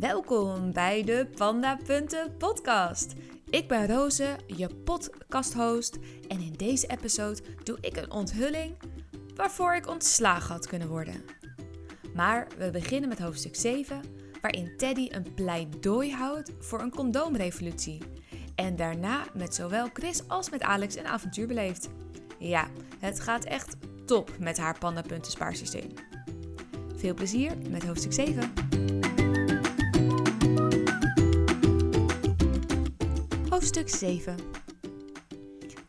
Welkom bij de Panda Punten podcast. Ik ben Roze, je podcasthost en in deze episode doe ik een onthulling waarvoor ik ontslagen had kunnen worden. Maar we beginnen met hoofdstuk 7, waarin Teddy een pleidooi houdt voor een condoomrevolutie. En daarna met zowel Chris als met Alex een avontuur beleeft. Ja, het gaat echt top met haar pandapunten spaarsysteem. Veel plezier met hoofdstuk 7. Hoofdstuk 7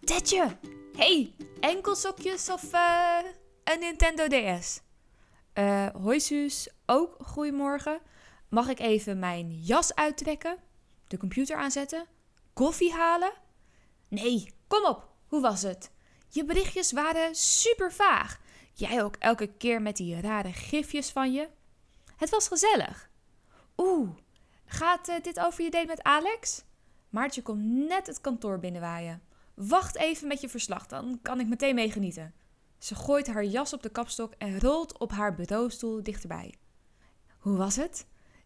Tetje! Hey, enkelsokjes of uh, een Nintendo DS? Uh, hoi Suus, ook goedemorgen. Mag ik even mijn jas uittrekken? De computer aanzetten? Koffie halen? Nee, kom op, hoe was het? Je berichtjes waren super vaag. Jij ook elke keer met die rare gifjes van je. Het was gezellig. Oeh, gaat uh, dit over je date met Alex? Maartje komt net het kantoor binnenwaaien. Wacht even met je verslag, dan kan ik meteen meegenieten. Ze gooit haar jas op de kapstok en rolt op haar bureaustoel dichterbij. Hoe was het?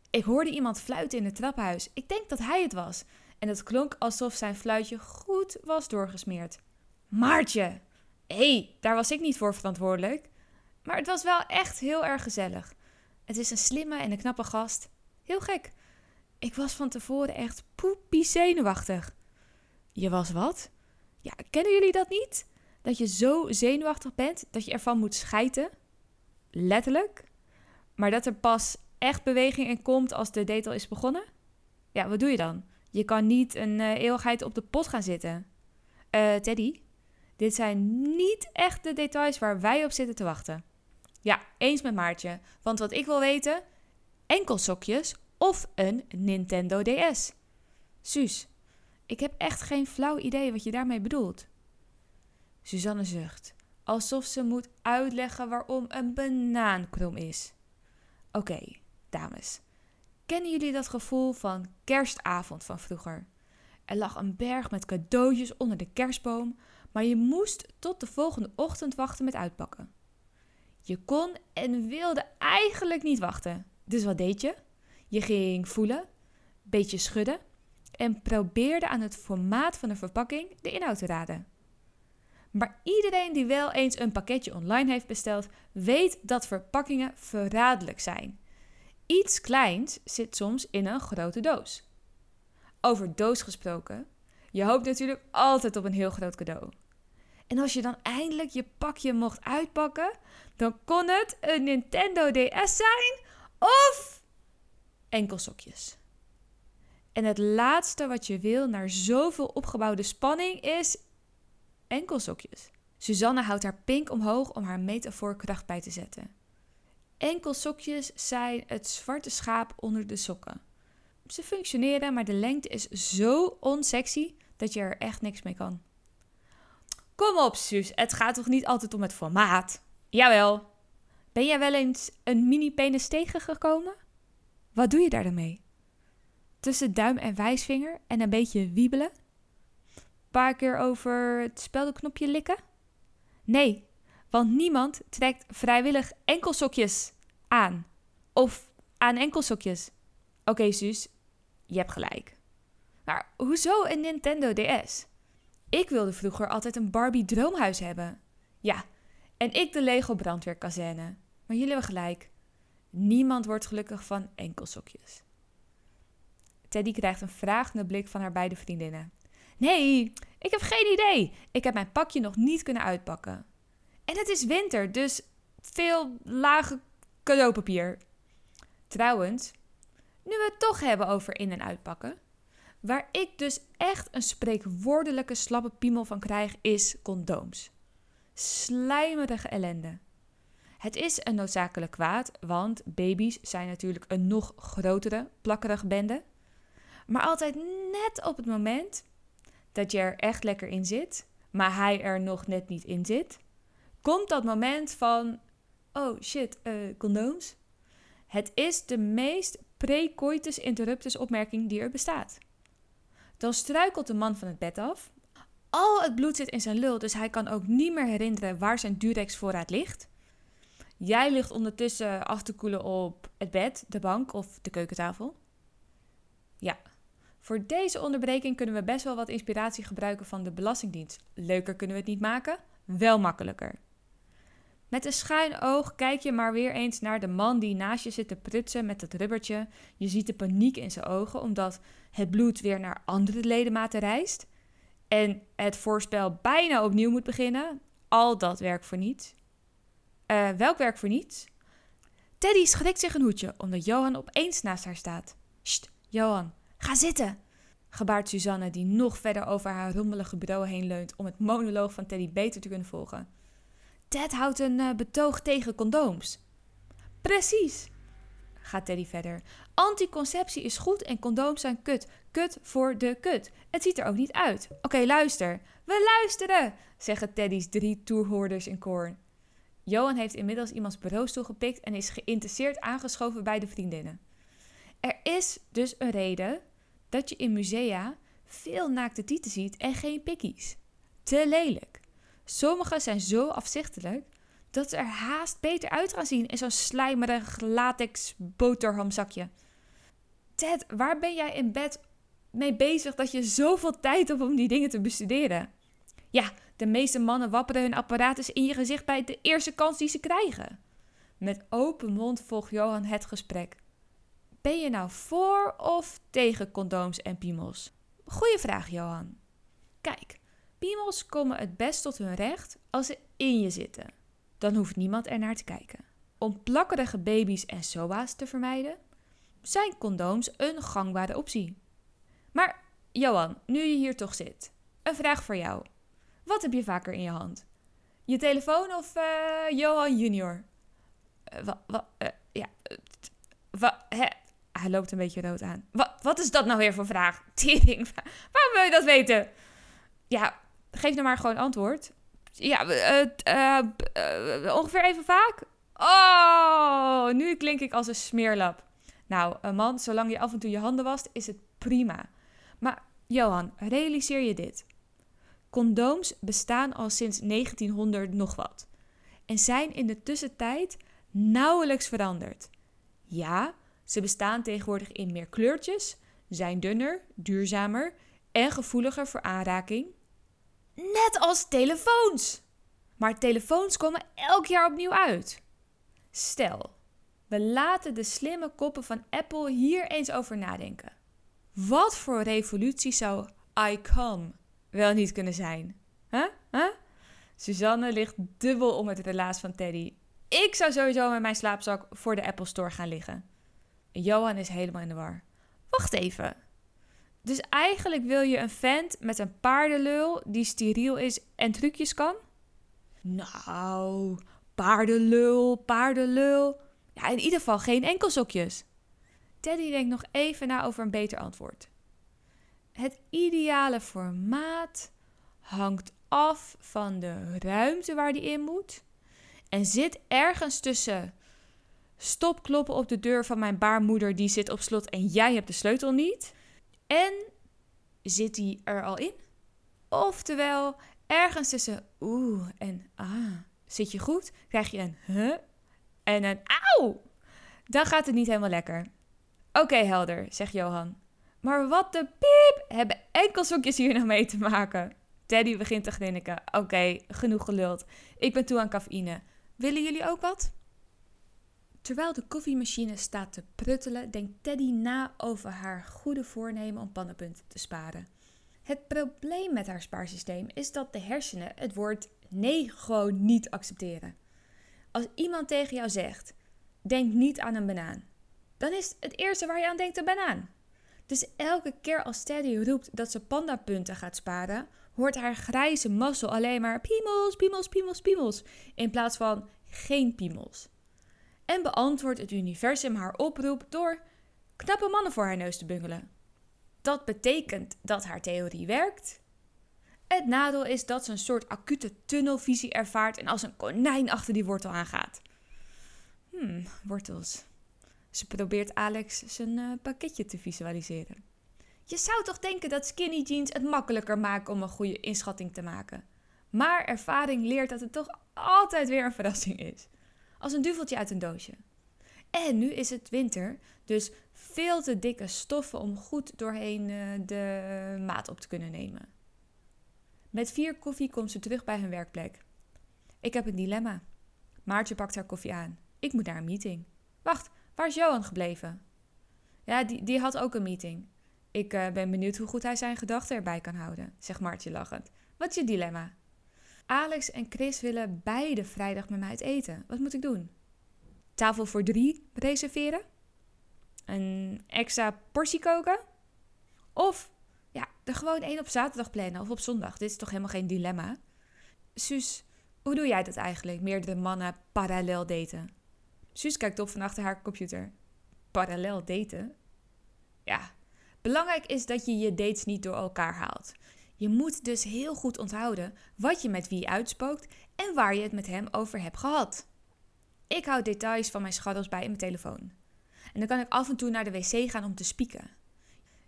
Ik hoorde iemand fluiten in het trappenhuis. Ik denk dat hij het was. En het klonk alsof zijn fluitje goed was doorgesmeerd. Maartje! Hé, hey, daar was ik niet voor verantwoordelijk. Maar het was wel echt heel erg gezellig. Het is een slimme en een knappe gast. Heel gek. Ik was van tevoren echt poepie zenuwachtig. Je was wat? Ja, kennen jullie dat niet? Dat je zo zenuwachtig bent dat je ervan moet schijten? Letterlijk. Maar dat er pas echt beweging in komt als de date al is begonnen? Ja, wat doe je dan? Je kan niet een uh, eeuwigheid op de pot gaan zitten. Uh, Teddy, dit zijn niet echt de details waar wij op zitten te wachten. Ja, eens met Maartje. Want wat ik wil weten, enkelsokjes of een Nintendo DS. Suus, ik heb echt geen flauw idee wat je daarmee bedoelt. Suzanne zucht, alsof ze moet uitleggen waarom een banaan krom is. Oké, dames. Kennen jullie dat gevoel van kerstavond van vroeger? Er lag een berg met cadeautjes onder de kerstboom, maar je moest tot de volgende ochtend wachten met uitpakken. Je kon en wilde eigenlijk niet wachten. Dus wat deed je? Je ging voelen, beetje schudden en probeerde aan het formaat van de verpakking de inhoud te raden. Maar iedereen die wel eens een pakketje online heeft besteld, weet dat verpakkingen verraderlijk zijn. Iets kleins zit soms in een grote doos. Over doos gesproken, je hoopt natuurlijk altijd op een heel groot cadeau. En als je dan eindelijk je pakje mocht uitpakken, dan kon het een Nintendo DS zijn of enkelsokjes. En het laatste wat je wil naar zoveel opgebouwde spanning is enkelsokjes. Suzanne houdt haar pink omhoog om haar metafoor kracht bij te zetten. Enkelsokjes zijn het zwarte schaap onder de sokken. Ze functioneren, maar de lengte is zo onsexy dat je er echt niks mee kan. Kom op, Suus, het gaat toch niet altijd om het formaat? Jawel. Ben jij wel eens een mini-penis tegengekomen? Wat doe je daar dan mee? Tussen duim en wijsvinger en een beetje wiebelen? Paar keer over het speldenknopje likken? Nee, want niemand trekt vrijwillig enkelsokjes aan. Of aan enkelsokjes. Oké, okay, Suus, je hebt gelijk. Maar hoezo een Nintendo DS? Ik wilde vroeger altijd een Barbie droomhuis hebben. Ja, en ik de Lego brandweerkazerne. Maar jullie hebben gelijk. Niemand wordt gelukkig van enkelsokjes. Teddy krijgt een vragende blik van haar beide vriendinnen. Nee, ik heb geen idee. Ik heb mijn pakje nog niet kunnen uitpakken. En het is winter, dus veel lage cadeaupapier. Trouwens, nu we het toch hebben over in- en uitpakken. Waar ik dus echt een spreekwoordelijke slappe piemel van krijg, is condooms. Slijmerige ellende. Het is een noodzakelijk kwaad, want baby's zijn natuurlijk een nog grotere, plakkerige bende. Maar altijd net op het moment dat je er echt lekker in zit, maar hij er nog net niet in zit, komt dat moment van: oh shit, uh, condooms. Het is de meest precoitus interruptus opmerking die er bestaat. Dan struikelt de man van het bed af. Al het bloed zit in zijn lul, dus hij kan ook niet meer herinneren waar zijn Durex voorraad ligt. Jij ligt ondertussen af te koelen op het bed, de bank of de keukentafel. Ja, voor deze onderbreking kunnen we best wel wat inspiratie gebruiken van de Belastingdienst. Leuker kunnen we het niet maken, wel makkelijker. Met een schuin oog kijk je maar weer eens naar de man die naast je zit te prutsen met het rubbertje. Je ziet de paniek in zijn ogen omdat het bloed weer naar andere ledematen reist. En het voorspel bijna opnieuw moet beginnen. Al dat werk voor niets. Uh, welk werk voor niets? Teddy schrikt zich een hoedje omdat Johan opeens naast haar staat. Sst, Johan, ga zitten! gebaart Suzanne, die nog verder over haar rommelige bureau heen leunt om het monoloog van Teddy beter te kunnen volgen. Ted houdt een uh, betoog tegen condooms. Precies, gaat Teddy verder. Anticonceptie is goed en condooms zijn kut. Kut voor de kut. Het ziet er ook niet uit. Oké, luister. We luisteren, zeggen Teddy's drie toerhoorders in koor. Johan heeft inmiddels iemands bureaustoel gepikt en is geïnteresseerd aangeschoven bij de vriendinnen. Er is dus een reden dat je in musea veel naakte tieten ziet en geen pikkies. Te lelijk. Sommige zijn zo afzichtelijk dat ze er haast beter uit gaan zien in zo'n slijmerig latex boterhamzakje. Ted, waar ben jij in bed mee bezig dat je zoveel tijd hebt om die dingen te bestuderen? Ja, de meeste mannen wapperen hun apparatus in je gezicht bij de eerste kans die ze krijgen. Met open mond volgt Johan het gesprek. Ben je nou voor of tegen condooms en piemels? Goeie vraag, Johan. Kijk, piemels komen het best tot hun recht als ze in je zitten. Dan hoeft niemand er naar te kijken. Om plakkerige baby's en SOA's te vermijden, zijn condooms een gangbare optie. Maar Johan, nu je hier toch zit, een vraag voor jou. Wat heb je vaker in je hand? Je telefoon of uh, Johan Junior? Uh, ja, wat? Hij loopt een beetje rood aan. Wat, is dat nou weer voor vraag? Tering, waarom wil je dat weten? Ja, geef nou maar gewoon antwoord. Ja, ongeveer even vaak. Oh, nu klink ik als een smeerlap. Nou, man, zolang je af en toe je handen wast, is het prima. Maar Johan, realiseer je dit. Condooms bestaan al sinds 1900 nog wat en zijn in de tussentijd nauwelijks veranderd. Ja, ze bestaan tegenwoordig in meer kleurtjes, zijn dunner, duurzamer en gevoeliger voor aanraking. Net als telefoons! Maar telefoons komen elk jaar opnieuw uit. Stel, we laten de slimme koppen van Apple hier eens over nadenken. Wat voor revolutie zou iCom wel niet kunnen zijn? Huh? Huh? Suzanne ligt dubbel om het relaas van Teddy. Ik zou sowieso met mijn slaapzak voor de Apple Store gaan liggen. Johan is helemaal in de war. Wacht even. Dus eigenlijk wil je een vent met een paardenlul die steriel is en trucjes kan? Nou, paardenlul, paardenlul. Ja, in ieder geval geen enkelsokjes. Teddy denkt nog even na over een beter antwoord. Het ideale formaat hangt af van de ruimte waar die in moet en zit ergens tussen stop kloppen op de deur van mijn baarmoeder die zit op slot en jij hebt de sleutel niet en zit die er al in? Oftewel ergens tussen oeh en ah zit je goed, krijg je een huh en een auw. Dan gaat het niet helemaal lekker. Oké, helder, zegt Johan. Maar wat de piep hebben enkelsokjes hier nog mee te maken? Teddy begint te grinniken. Oké, genoeg geluld. Ik ben toe aan cafeïne. Willen jullie ook wat? Terwijl de koffiemachine staat te pruttelen, denkt Teddy na over haar goede voornemen om pannenpunten te sparen. Het probleem met haar spaarsysteem is dat de hersenen het woord nee gewoon niet accepteren. Als iemand tegen jou zegt: denk niet aan een banaan, dan is het eerste waar je aan denkt een banaan. Dus elke keer als Teddy roept dat ze pandapunten gaat sparen, hoort haar grijze mazzel alleen maar piemels, piemels, piemels, piemels, in plaats van geen piemels. En beantwoordt het universum haar oproep door knappe mannen voor haar neus te bungelen. Dat betekent dat haar theorie werkt. Het nadeel is dat ze een soort acute tunnelvisie ervaart en als een konijn achter die wortel aangaat. Hmm, wortels. Ze probeert Alex zijn uh, pakketje te visualiseren. Je zou toch denken dat skinny jeans het makkelijker maken om een goede inschatting te maken. Maar ervaring leert dat het toch altijd weer een verrassing is. Als een duveltje uit een doosje. En nu is het winter, dus Veel te dikke stoffen om goed doorheen eh, de maat op te kunnen nemen. Met vier koffie komt ze terug bij hun werkplek. Ik heb een dilemma. Maartje pakt haar koffie aan. Ik moet naar een meeting. Wacht, waar is Johan gebleven? Ja, die, die had ook een meeting. Ik uh, ben benieuwd hoe goed hij zijn gedachten erbij kan houden, zegt Maartje lachend. Wat is je dilemma? Alex en Chris willen beide vrijdag met mij uit eten. Wat moet ik doen? Tafel voor drie reserveren? Een extra portie koken? Of ja, er gewoon één op zaterdag plannen of op zondag. Dit is toch helemaal geen dilemma? Suus, hoe doe jij dat eigenlijk? Meerdere mannen parallel daten? Suus kijkt op van achter haar computer. Parallel daten? Ja, belangrijk is dat je je dates niet door elkaar haalt. Je moet dus heel goed onthouden wat je met wie uitspookt en waar je het met hem over hebt gehad. Ik houd details van mijn schaduws bij in mijn telefoon. En dan kan ik af en toe naar de wc gaan om te spieken.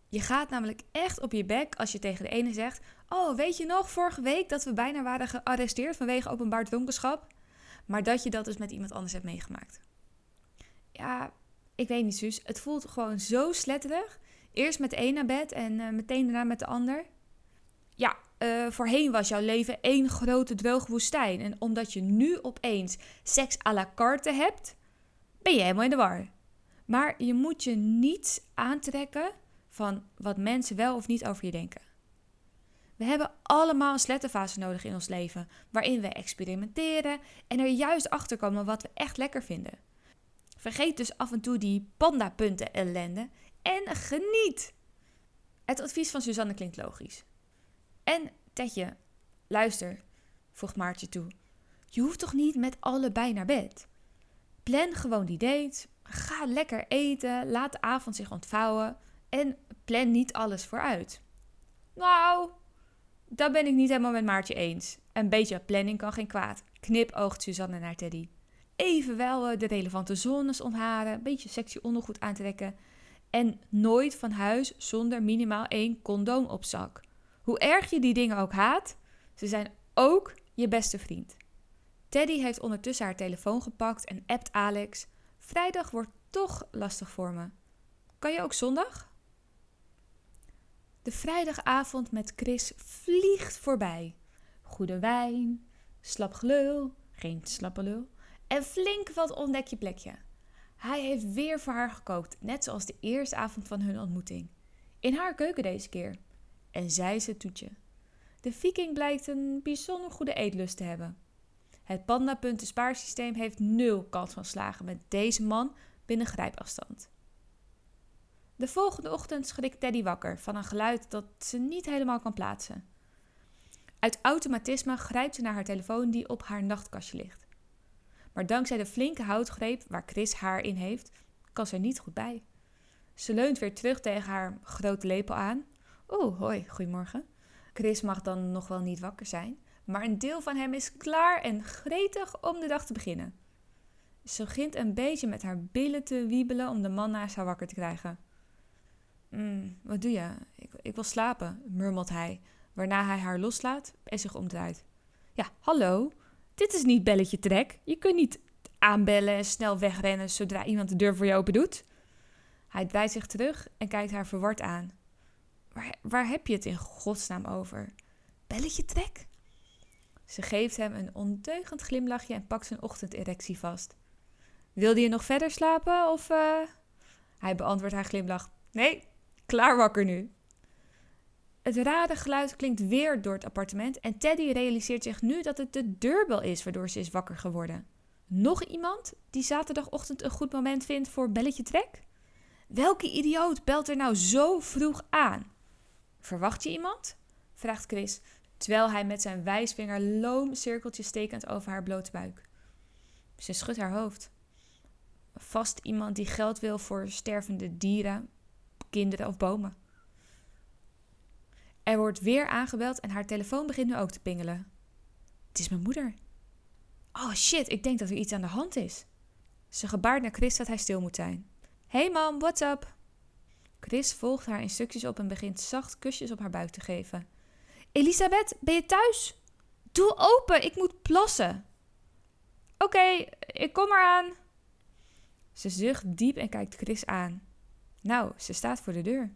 Je gaat namelijk echt op je bek als je tegen de ene zegt: Oh, weet je nog vorige week dat we bijna waren gearresteerd vanwege openbaar dronkenschap? Maar dat je dat dus met iemand anders hebt meegemaakt. Ja, ik weet niet, Suus. Het voelt gewoon zo sletterig. Eerst met de een naar bed en uh, meteen daarna met de ander. Ja, uh, voorheen was jouw leven één grote droge woestijn. En omdat je nu opeens seks à la carte hebt, ben je helemaal in de war. Maar je moet je niets aantrekken van wat mensen wel of niet over je denken. We hebben allemaal een slettenfase nodig in ons leven, waarin we experimenteren en er juist achter komen wat we echt lekker vinden. Vergeet dus af en toe die pandapunten ellende en geniet. Het advies van Suzanne klinkt logisch. En Tetje, luister, voegt Maartje toe. Je hoeft toch niet met allebei naar bed? Plan gewoon die date, ga lekker eten, laat de avond zich ontvouwen en plan niet alles vooruit. Nou, dat ben ik niet helemaal met Maartje eens. Een beetje planning kan geen kwaad. Knipoogt Suzanne naar Teddy. Evenwel eh, de relevante zones ontharen, een beetje sexy ondergoed aantrekken en nooit van huis zonder minimaal één condoom op zak. Hoe erg je die dingen ook haat, ze zijn ook je beste vriend. Teddy heeft ondertussen haar telefoon gepakt en appt Alex. Vrijdag wordt toch lastig voor me. Kan je ook zondag? De vrijdagavond met Chris vliegt voorbij. Goede wijn, slap gelul, geen slappe lul en flink wat ontdek je plekje. Hij heeft weer voor haar gekookt, net zoals de eerste avond van hun ontmoeting. In haar keuken deze keer. En zij is het toetje. De viking blijkt een bijzonder goede eetlust te hebben. Het pandapunten spaarsysteem heeft nul kans van slagen met deze man binnen grijpafstand. De volgende ochtend schrikt Teddy wakker van een geluid dat ze niet helemaal kan plaatsen. Uit automatisme grijpt ze naar haar telefoon die op haar nachtkastje ligt. Maar dankzij de flinke houtgreep waar Chris haar in heeft, kan ze er niet goed bij. Ze leunt weer terug tegen haar grote lepel aan. Oeh, hoi, goedemorgen. Chris mag dan nog wel niet wakker zijn, maar een deel van hem is klaar en gretig om de dag te beginnen. Ze begint een beetje met haar billen te wiebelen om de man naast haar wakker te krijgen. Mm, wat doe je? Ik, ik wil slapen, murmelt hij, waarna hij haar loslaat en zich omdraait. Ja, hallo, dit is niet belletje trek. Je kunt niet aanbellen en snel wegrennen zodra iemand de deur voor je open doet. Hij draait zich terug en kijkt haar verward aan. Waar, waar heb je het in godsnaam over? Belletje trek? Ze geeft hem een ondeugend glimlachje en pakt zijn ochtenderectie vast. Wilde je nog verder slapen of... Uh... Hij beantwoordt haar glimlach. Nee, klaar wakker nu. Het rare geluid klinkt weer door het appartement en Teddy realiseert zich nu dat het de deurbel is waardoor ze is wakker geworden. Nog iemand die zaterdagochtend een goed moment vindt voor belletje trek? Welke idioot belt er nou zo vroeg aan? Verwacht je iemand? vraagt Chris, terwijl hij met zijn wijsvinger loom cirkeltjes tekent over haar blote buik. Ze schudt haar hoofd. Vast iemand die geld wil voor stervende dieren, kinderen of bomen. Er wordt weer aangebeld en haar telefoon begint nu ook te pingelen. Het is mijn moeder. Oh shit, ik denk dat er iets aan de hand is. Ze gebaart naar Chris dat hij stil moet zijn. Hey mam, what's up? Chris volgt haar instructies op en begint zacht kusjes op haar buik te geven. Elisabeth, ben je thuis? Doe open, ik moet plassen. Oké, ik kom eraan. Ze zucht diep en kijkt Chris aan. Nou, ze staat voor de deur.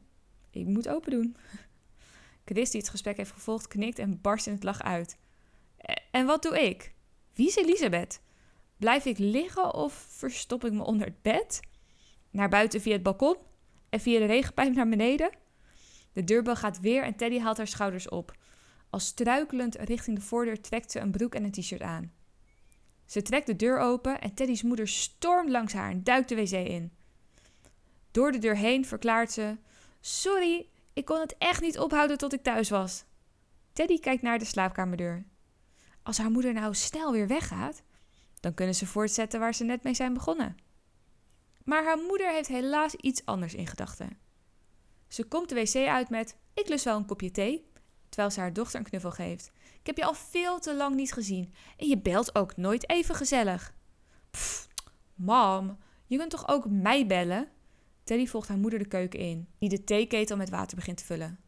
Ik moet open doen. Chris, die het gesprek heeft gevolgd, knikt en barst in het lach uit. En wat doe ik? Wie is Elisabeth? Blijf ik liggen of verstop ik me onder het bed? Naar buiten via het balkon? En via de regenpijp naar beneden? De deurbel gaat weer en Teddy haalt haar schouders op. Als struikelend richting de voordeur trekt ze een broek en een t-shirt aan. Ze trekt de deur open en Teddy's moeder stormt langs haar en duikt de wc in. Door de deur heen verklaart ze: Sorry, ik kon het echt niet ophouden tot ik thuis was. Teddy kijkt naar de slaapkamerdeur. Als haar moeder nou snel weer weggaat, dan kunnen ze voortzetten waar ze net mee zijn begonnen. Maar haar moeder heeft helaas iets anders in gedachten. Ze komt de wc uit met: Ik lust wel een kopje thee, terwijl ze haar dochter een knuffel geeft. Ik heb je al veel te lang niet gezien en je belt ook nooit even gezellig. Mam, je kunt toch ook mij bellen? Teddy volgt haar moeder de keuken in, die de theeketel met water begint te vullen.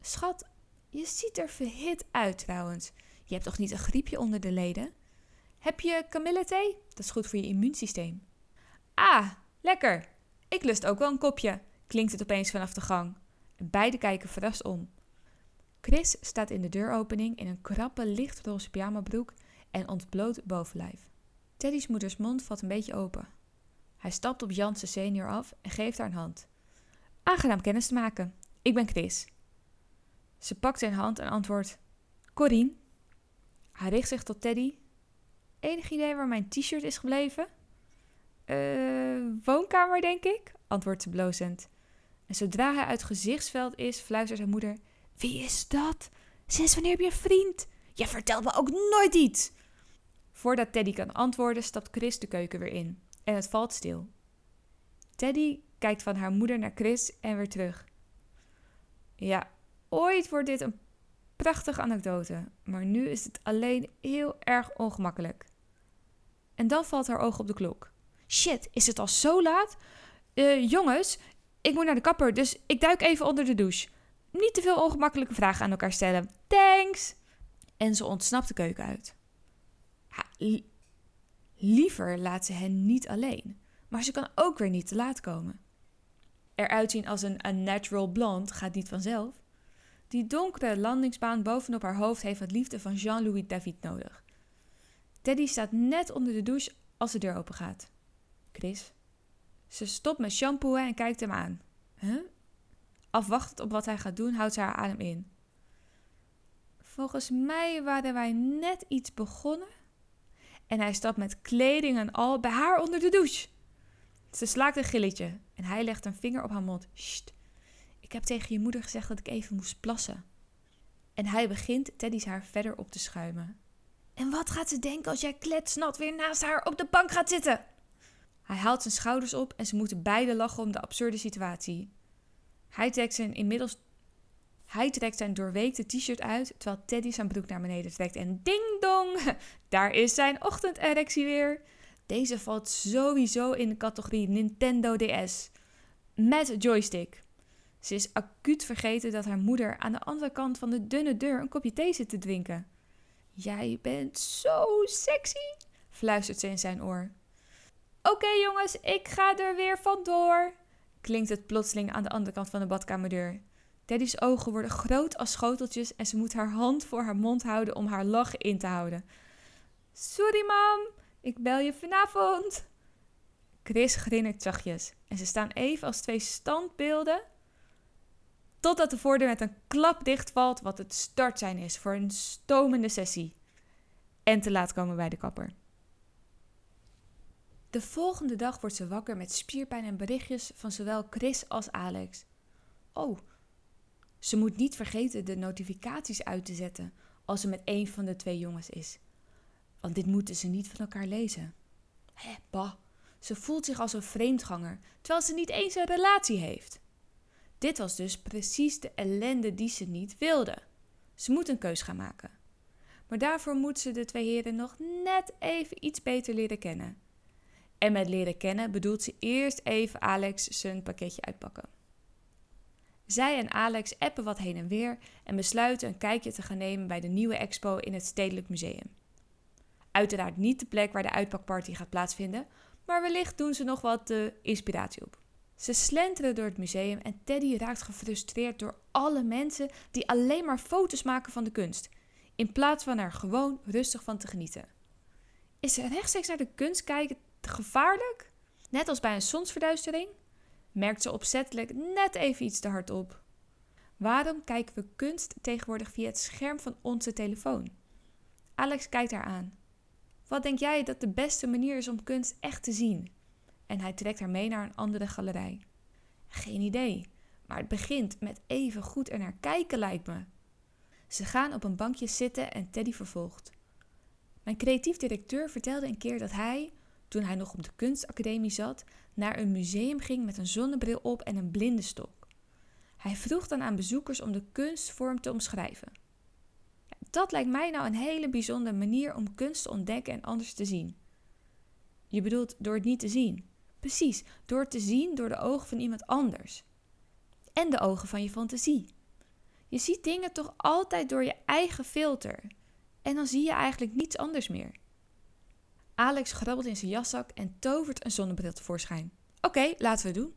Schat, je ziet er verhit uit trouwens. Je hebt toch niet een griepje onder de leden? Heb je kamillethee? Dat is goed voor je immuunsysteem. Ah, lekker. Ik lust ook wel een kopje, klinkt het opeens vanaf de gang. Beiden kijken verrast om. Chris staat in de deuropening in een krappe lichtroze pyjamabroek en ontbloot bovenlijf. Teddy's moeders mond valt een beetje open. Hij stapt op Jansen senior af en geeft haar een hand. Aangenaam kennis te maken. Ik ben Chris. Ze pakt zijn hand en antwoordt: Corine. Hij richt zich tot Teddy. Enig idee waar mijn t-shirt is gebleven? Eh, woonkamer, denk ik, antwoordt ze blozend. En zodra hij uit gezichtsveld is, fluistert zijn moeder: Wie is dat? Sinds wanneer heb je een vriend? Je vertelt me ook nooit iets. Voordat Teddy kan antwoorden, stapt Chris de keuken weer in en het valt stil. Teddy kijkt van haar moeder naar Chris en weer terug. Ja, ooit wordt dit een prachtige anekdote, maar nu is het alleen heel erg ongemakkelijk. En dan valt haar oog op de klok. Shit, is het al zo laat? Uh, jongens, ik moet naar de kapper, dus ik duik even onder de douche. Niet te veel ongemakkelijke vragen aan elkaar stellen. Thanks! En ze ontsnapt de keuken uit. Liever laat ze hen niet alleen, maar ze kan ook weer niet te laat komen. Eruit zien als een unnatural blonde gaat niet vanzelf. Die donkere landingsbaan bovenop haar hoofd heeft wat liefde van Jean-Louis David nodig. Teddy staat net onder de douche als de deur open gaat. Chris. Ze stopt met shampooen en kijkt hem aan. Huh? Afwachtend op wat hij gaat doen, houdt ze haar adem in. Volgens mij waren wij net iets begonnen en hij stapt met kleding en al bij haar onder de douche. Ze slaakt een gilletje en hij legt een vinger op haar mond. Sst, ik heb tegen je moeder gezegd dat ik even moest plassen. En hij begint Teddy's haar verder op te schuimen. En wat gaat ze denken als jij kletsnat weer naast haar op de bank gaat zitten? Hij haalt zijn schouders op en ze moeten beide lachen om de absurde situatie. Hij trekt zijn inmiddels hij trekt zijn doorweekte t-shirt uit, terwijl Teddy zijn broek naar beneden trekt. En ding dong, daar is zijn ochtenderectie weer. Deze valt sowieso in de categorie Nintendo DS. Met joystick. Ze is acuut vergeten dat haar moeder aan de andere kant van de dunne deur een kopje thee zit te drinken. Jij bent zo sexy, fluistert ze in zijn oor. Oké jongens, ik ga er weer vandoor, klinkt het plotseling aan de andere kant van de badkamerdeur. Daddy's ogen worden groot als schoteltjes en ze moet haar hand voor haar mond houden om haar lachen in te houden. Sorry, mam, ik bel je vanavond. Chris grinnikt zachtjes en ze staan even als twee standbeelden. Totdat de voordeur met een klap dichtvalt, wat het startsein is voor een stomende sessie. En te laat komen bij de kapper. De volgende dag wordt ze wakker met spierpijn en berichtjes van zowel Chris als Alex. Oh, ze moet niet vergeten de notificaties uit te zetten als ze met een van de twee jongens is. Want dit moeten ze niet van elkaar lezen. Hé, bah. Ze voelt zich als een vreemdganger, terwijl ze niet eens een relatie heeft. Dit was dus precies de ellende die ze niet wilde. Ze moet een keus gaan maken. Maar daarvoor moet ze de twee heren nog net even iets beter leren kennen. En met leren kennen bedoelt ze eerst even Alex zijn pakketje uitpakken. Zij en Alex appen wat heen en weer en besluiten een kijkje te gaan nemen bij de nieuwe expo in het Stedelijk Museum. Uiteraard niet de plek waar de uitpakparty gaat plaatsvinden, maar wellicht doen ze nog wat de inspiratie op. Ze slenteren door het museum en Teddy raakt gefrustreerd door alle mensen die alleen maar foto's maken van de kunst, in plaats van er gewoon rustig van te genieten. Is rechtstreeks naar de kunst kijken gevaarlijk? Net als bij een zonsverduistering? Merkt ze opzettelijk net even iets te hard op. Waarom kijken we kunst tegenwoordig via het scherm van onze telefoon? Alex kijkt haar aan. Wat denk jij dat de beste manier is om kunst echt te zien? En hij trekt haar mee naar een andere galerij. Geen idee, maar het begint met even goed er naar kijken, lijkt me. Ze gaan op een bankje zitten en Teddy vervolgt. Mijn creatief directeur vertelde een keer dat hij, toen hij nog op de kunstacademie zat, naar een museum ging met een zonnebril op en een blindenstok. Hij vroeg dan aan bezoekers om de kunstvorm te omschrijven. Dat lijkt mij nou een hele bijzondere manier om kunst te ontdekken en anders te zien. Je bedoelt door het niet te zien. Precies, door het te zien door de ogen van iemand anders. En de ogen van je fantasie. Je ziet dingen toch altijd door je eigen filter. En dan zie je eigenlijk niets anders meer. Alex grabbelt in zijn jaszak en tovert een zonnebril tevoorschijn. Oké, laten we het doen.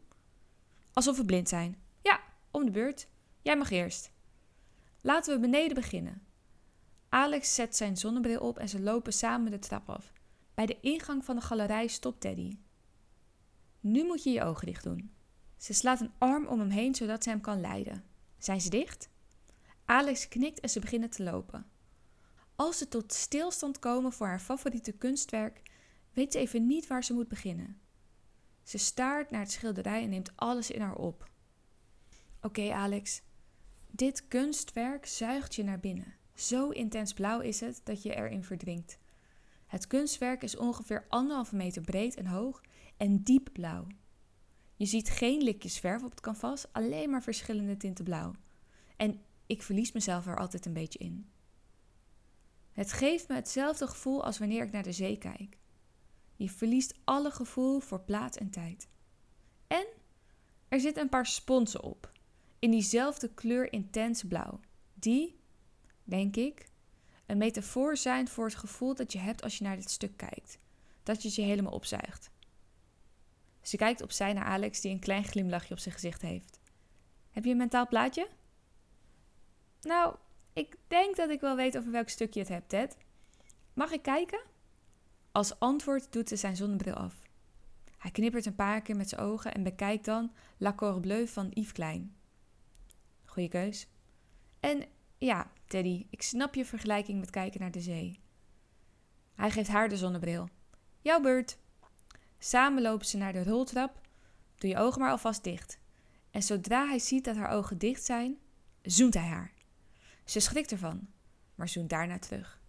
Alsof we blind zijn. Ja, om de beurt. Jij mag eerst. Laten we beneden beginnen. Alex zet zijn zonnebril op en ze lopen samen de trap af. Bij de ingang van de galerij stopt Teddy. Nu moet je je ogen dicht doen. Ze slaat een arm om hem heen zodat ze hem kan leiden. Zijn ze dicht? Alex knikt en ze beginnen te lopen. Als ze tot stilstand komen voor haar favoriete kunstwerk, weet ze even niet waar ze moet beginnen. Ze staart naar het schilderij en neemt alles in haar op. Oké, Alex, dit kunstwerk zuigt je naar binnen. Zo intens blauw is het dat je erin verdrinkt. Het kunstwerk is ongeveer anderhalve meter breed en hoog en diep blauw. Je ziet geen likjes verf op het canvas, alleen maar verschillende tinten blauw. En ik verlies mezelf er altijd een beetje in. Het geeft me hetzelfde gevoel als wanneer ik naar de zee kijk. Je verliest alle gevoel voor plaats en tijd. En er zitten een paar sponsen op, in diezelfde kleur intens blauw, die, denk ik, een metafoor zijn voor het gevoel dat je hebt als je naar dit stuk kijkt, dat je je helemaal opzuigt. Ze kijkt opzij naar Alex, die een klein glimlachje op zijn gezicht heeft. Heb je een mentaal plaatje? Nou, ik denk dat ik wel weet over welk stuk je het hebt, Ted. Mag ik kijken? Als antwoord doet ze zijn zonnebril af. Hij knippert een paar keer met zijn ogen en bekijkt dan La Corbleu van Yves Klein. Goeie keus. En ja, Teddy, ik snap je vergelijking met kijken naar de zee. Hij geeft haar de zonnebril. Jouw beurt. Samen lopen ze naar de roltrap. Doe je ogen maar alvast dicht. En zodra hij ziet dat haar ogen dicht zijn, zoent hij haar. Ze schrikt ervan, maar zoent daarna terug.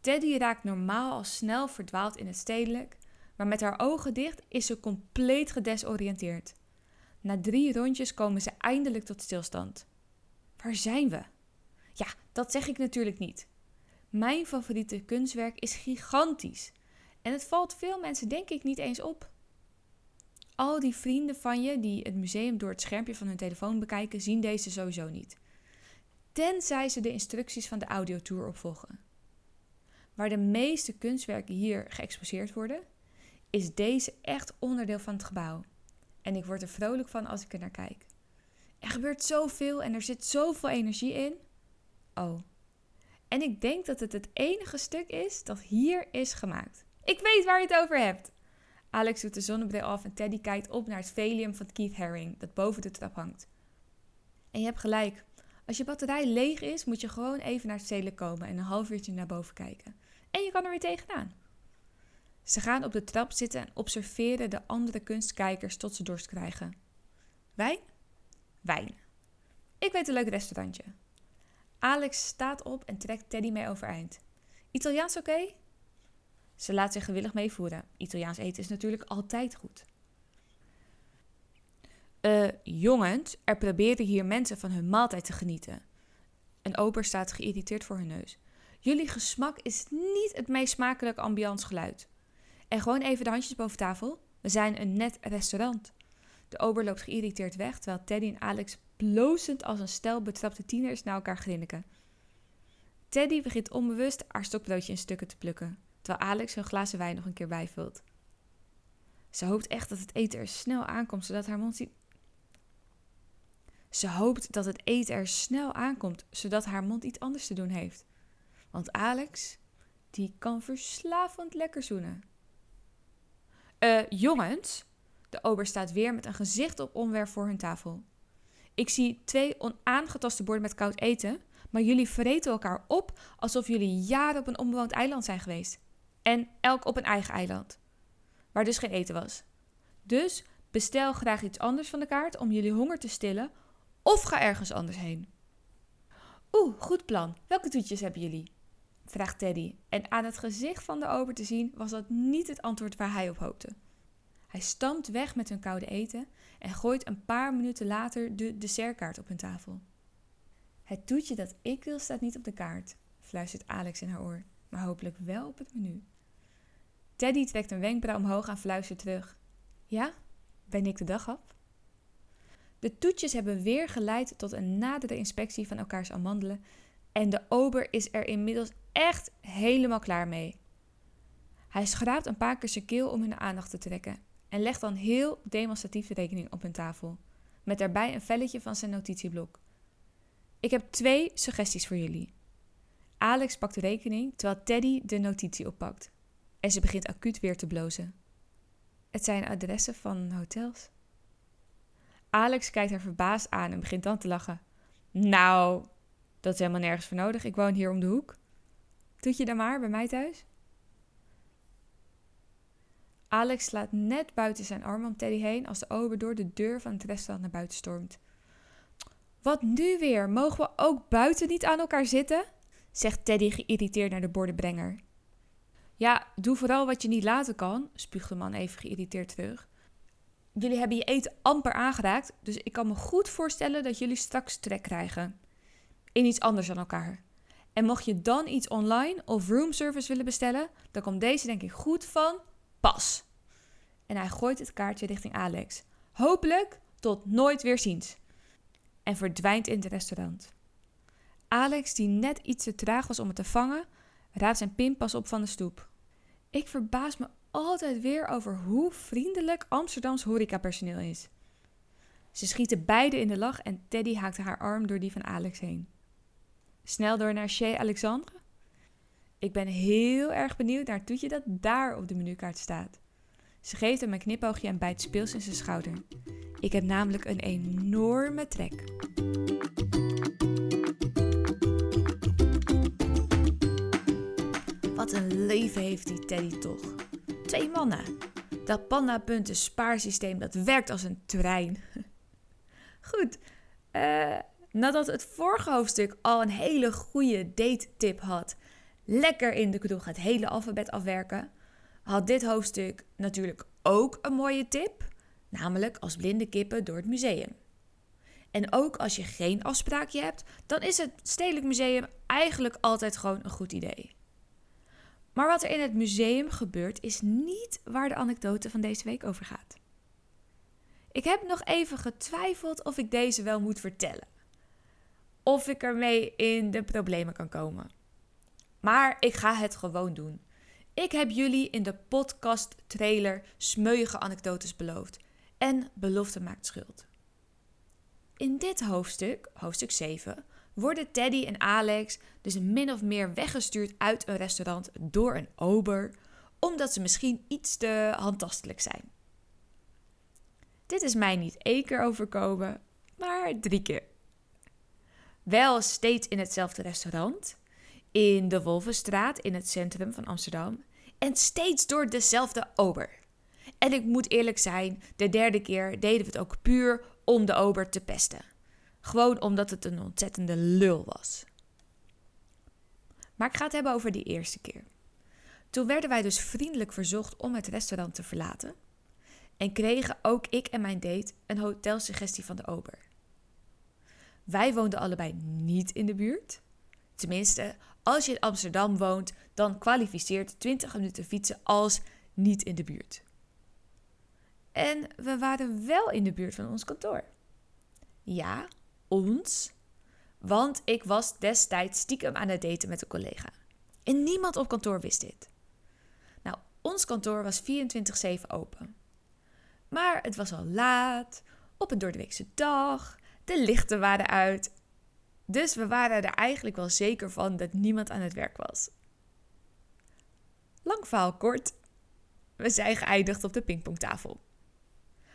Teddy raakt normaal al snel verdwaald in het stedelijk, maar met haar ogen dicht is ze compleet gedesoriënteerd. Na drie rondjes komen ze eindelijk tot stilstand. Waar zijn we? Ja, dat zeg ik natuurlijk niet. Mijn favoriete kunstwerk is gigantisch. En het valt veel mensen denk ik niet eens op. Al die vrienden van je die het museum door het schermpje van hun telefoon bekijken, zien deze sowieso niet. Tenzij ze de instructies van de audiotour opvolgen. Waar de meeste kunstwerken hier geëxposeerd worden, is deze echt onderdeel van het gebouw. En ik word er vrolijk van als ik er naar kijk. Er gebeurt zoveel en er zit zoveel energie in. Oh. En ik denk dat het het enige stuk is dat hier is gemaakt. Ik weet waar je het over hebt. Alex doet de zonnebril af en Teddy kijkt op naar het velium van Keith Haring dat boven de trap hangt. En je hebt gelijk. Als je batterij leeg is, moet je gewoon even naar het stedelijk komen en een half uurtje naar boven kijken. En je kan er weer tegenaan. Ze gaan op de trap zitten en observeren de andere kunstkijkers tot ze dorst krijgen. Wijn? Wijn. Ik weet een leuk restaurantje. Alex staat op en trekt Teddy mee overeind. Italiaans oké? Ze laat zich gewillig meevoeren. Italiaans eten is natuurlijk altijd goed. Uh, jongens, er proberen hier mensen van hun maaltijd te genieten. Een ober staat geïrriteerd voor hun neus. Jullie gesmak is niet het meest smakelijk ambiance geluid. En gewoon even de handjes boven tafel. We zijn een net restaurant. De ober loopt geïrriteerd weg, terwijl Teddy en Alex blozend als een stel betrapte tieners naar elkaar grinniken. Teddy begint onbewust haar stokbroodje in stukken te plukken, terwijl Alex hun glazen wijn nog een keer bijvult. Ze hoopt echt dat het eten er snel aankomt, zodat haar mond niet... Ze hoopt dat het eten er snel aankomt, zodat haar mond iets anders te doen heeft. Want Alex, die kan verslavend lekker zoenen. Eh, jongens, de ober staat weer met een gezicht op onwerf voor hun tafel. Ik zie twee onaangetaste borden met koud eten, maar jullie vreten elkaar op alsof jullie jaren op een onbewoond eiland zijn geweest. En elk op een eigen eiland, waar dus geen eten was. Dus bestel graag iets anders van de kaart om jullie honger te stillen of ga ergens anders heen. Oeh, goed plan. Welke toetjes hebben jullie? vraagt Teddy. En aan het gezicht van de ober te zien was dat niet het antwoord waar hij op hoopte. Hij stampt weg met hun koude eten en gooit een paar minuten later de dessertkaart op hun tafel. Het toetje dat ik wil staat niet op de kaart, fluistert Alex in haar oor, maar hopelijk wel op het menu. Teddy trekt een wenkbrauw omhoog en fluistert terug. Ja, ben ik de dag af? De toetjes hebben weer geleid tot een nadere inspectie van elkaars amandelen en de ober is er inmiddels echt helemaal klaar mee. Hij schraapt een paar keer zijn keel om hun aandacht te trekken en legt dan heel demonstratief de rekening op hun tafel, met daarbij een velletje van zijn notitieblok. Ik heb twee suggesties voor jullie. Alex pakt de rekening terwijl Teddy de notitie oppakt. En ze begint acuut weer te blozen. Het zijn adressen van hotels. Alex kijkt haar verbaasd aan en begint dan te lachen. Nou, dat is helemaal nergens voor nodig. Ik woon hier om de hoek. Doet je dan maar bij mij thuis? Alex slaat net buiten zijn arm om Teddy heen als de ober door de deur van het restaurant naar buiten stormt. Wat nu weer? Mogen we ook buiten niet aan elkaar zitten? zegt Teddy geïrriteerd naar de bordenbrenger. Ja, doe vooral wat je niet laten kan, spuugt de man even geïrriteerd terug. Jullie hebben je eten amper aangeraakt, dus ik kan me goed voorstellen dat jullie straks trek krijgen. In iets anders dan elkaar. En mocht je dan iets online of roomservice willen bestellen, dan komt deze denk ik goed van pas. En hij gooit het kaartje richting Alex. Hopelijk tot nooit weer ziens. En verdwijnt in het restaurant. Alex, die net iets te traag was om het te vangen, raapt zijn pinpas op van de stoep. Ik verbaas me altijd weer over hoe vriendelijk Amsterdams horecapersoneel is. Ze schieten beide in de lach en Teddy haakt haar arm door die van Alex heen. Snel door naar Chez Alexandre? Ik ben heel erg benieuwd naar het toetje dat daar op de menukaart staat. Ze geeft hem een knipoogje en bijt speels in zijn schouder. Ik heb namelijk een enorme trek. Wat een leven heeft die Teddy toch. Twee mannen. Dat panda-punten spaarsysteem dat werkt als een trein. Goed, uh, nadat het vorige hoofdstuk al een hele goede date-tip had, lekker in de kroeg het hele alfabet afwerken, had dit hoofdstuk natuurlijk ook een mooie tip, namelijk als blinde kippen door het museum. En ook als je geen afspraakje hebt, dan is het Stedelijk Museum eigenlijk altijd gewoon een goed idee. Maar wat er in het museum gebeurt, is niet waar de anekdote van deze week over gaat. Ik heb nog even getwijfeld of ik deze wel moet vertellen. Of ik ermee in de problemen kan komen. Maar ik ga het gewoon doen. Ik heb jullie in de podcast trailer smeuïge anekdotes beloofd. En belofte maakt schuld. In dit hoofdstuk, hoofdstuk 7, worden Teddy en Alex dus min of meer weggestuurd uit een restaurant door een ober, omdat ze misschien iets te handtastelijk zijn. Dit is mij niet één keer overkomen, maar drie keer. Wel steeds in hetzelfde restaurant, in de Wolvenstraat in het centrum van Amsterdam, en steeds door dezelfde ober. En ik moet eerlijk zijn, de derde keer deden we het ook puur om de ober te pesten. Gewoon omdat het een ontzettende lul was. Maar ik ga het hebben over die eerste keer. Toen werden wij dus vriendelijk verzocht om het restaurant te verlaten. En kregen ook ik en mijn date een hotelsuggestie van de ober. Wij woonden allebei niet in de buurt. Tenminste, als je in Amsterdam woont, dan kwalificeert 20 minuten fietsen als niet in de buurt. En we waren wel in de buurt van ons kantoor. Ja, ons. Want ik was destijds stiekem aan het daten met een collega. En niemand op kantoor wist dit. Nou, ons kantoor was 24-7 open. Maar het was al laat, op een doordeweekse dag, de lichten waren uit. Dus we waren er eigenlijk wel zeker van dat niemand aan het werk was. Lang verhaal kort, we zijn geëindigd op de pingpongtafel.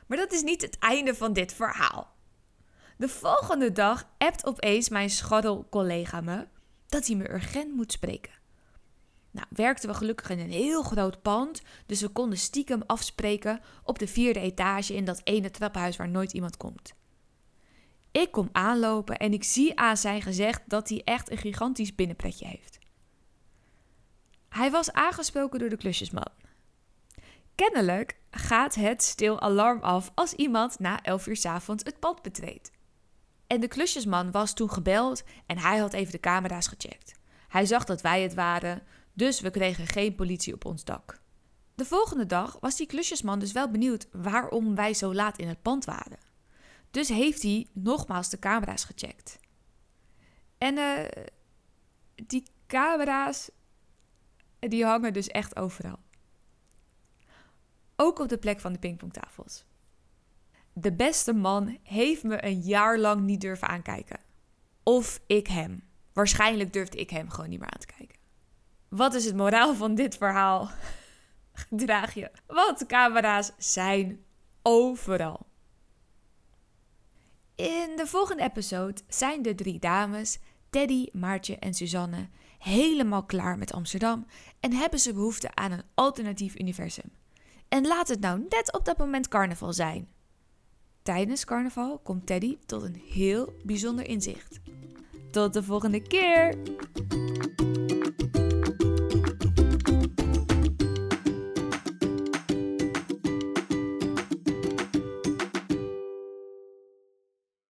Maar dat is niet het einde van dit verhaal. De volgende dag appt opeens mijn scharrel-collega me dat hij me urgent moet spreken. Nou, werkten we gelukkig in een heel groot pand, dus we konden stiekem afspreken op de vierde etage in dat ene trappenhuis waar nooit iemand komt. Ik kom aanlopen en ik zie aan zijn gezicht dat hij echt een gigantisch binnenpretje heeft. Hij was aangesproken door de klusjesman. Kennelijk gaat het stil alarm af als iemand na 11 uur s avonds het pand betreedt. En de klusjesman was toen gebeld en hij had even de camera's gecheckt. Hij zag dat wij het waren, dus we kregen geen politie op ons dak. De volgende dag was die klusjesman dus wel benieuwd waarom wij zo laat in het pand waren. Dus heeft hij nogmaals de camera's gecheckt. En uh, die camera's, die hangen dus echt overal. Ook op de plek van de pingpongtafels. De beste man heeft me een jaar lang niet durven aankijken. Of ik hem. Waarschijnlijk durfde ik hem gewoon niet meer aan te kijken. Wat is het moraal van dit verhaal? Draag je. Want camera's zijn overal. In de volgende episode zijn de drie dames, Teddy, Maartje en Suzanne, helemaal klaar met Amsterdam en hebben ze behoefte aan een alternatief universum. En laat het nou net op dat moment carnaval zijn. Tijdens carnaval komt Teddy tot een heel bijzonder inzicht. Tot de volgende keer!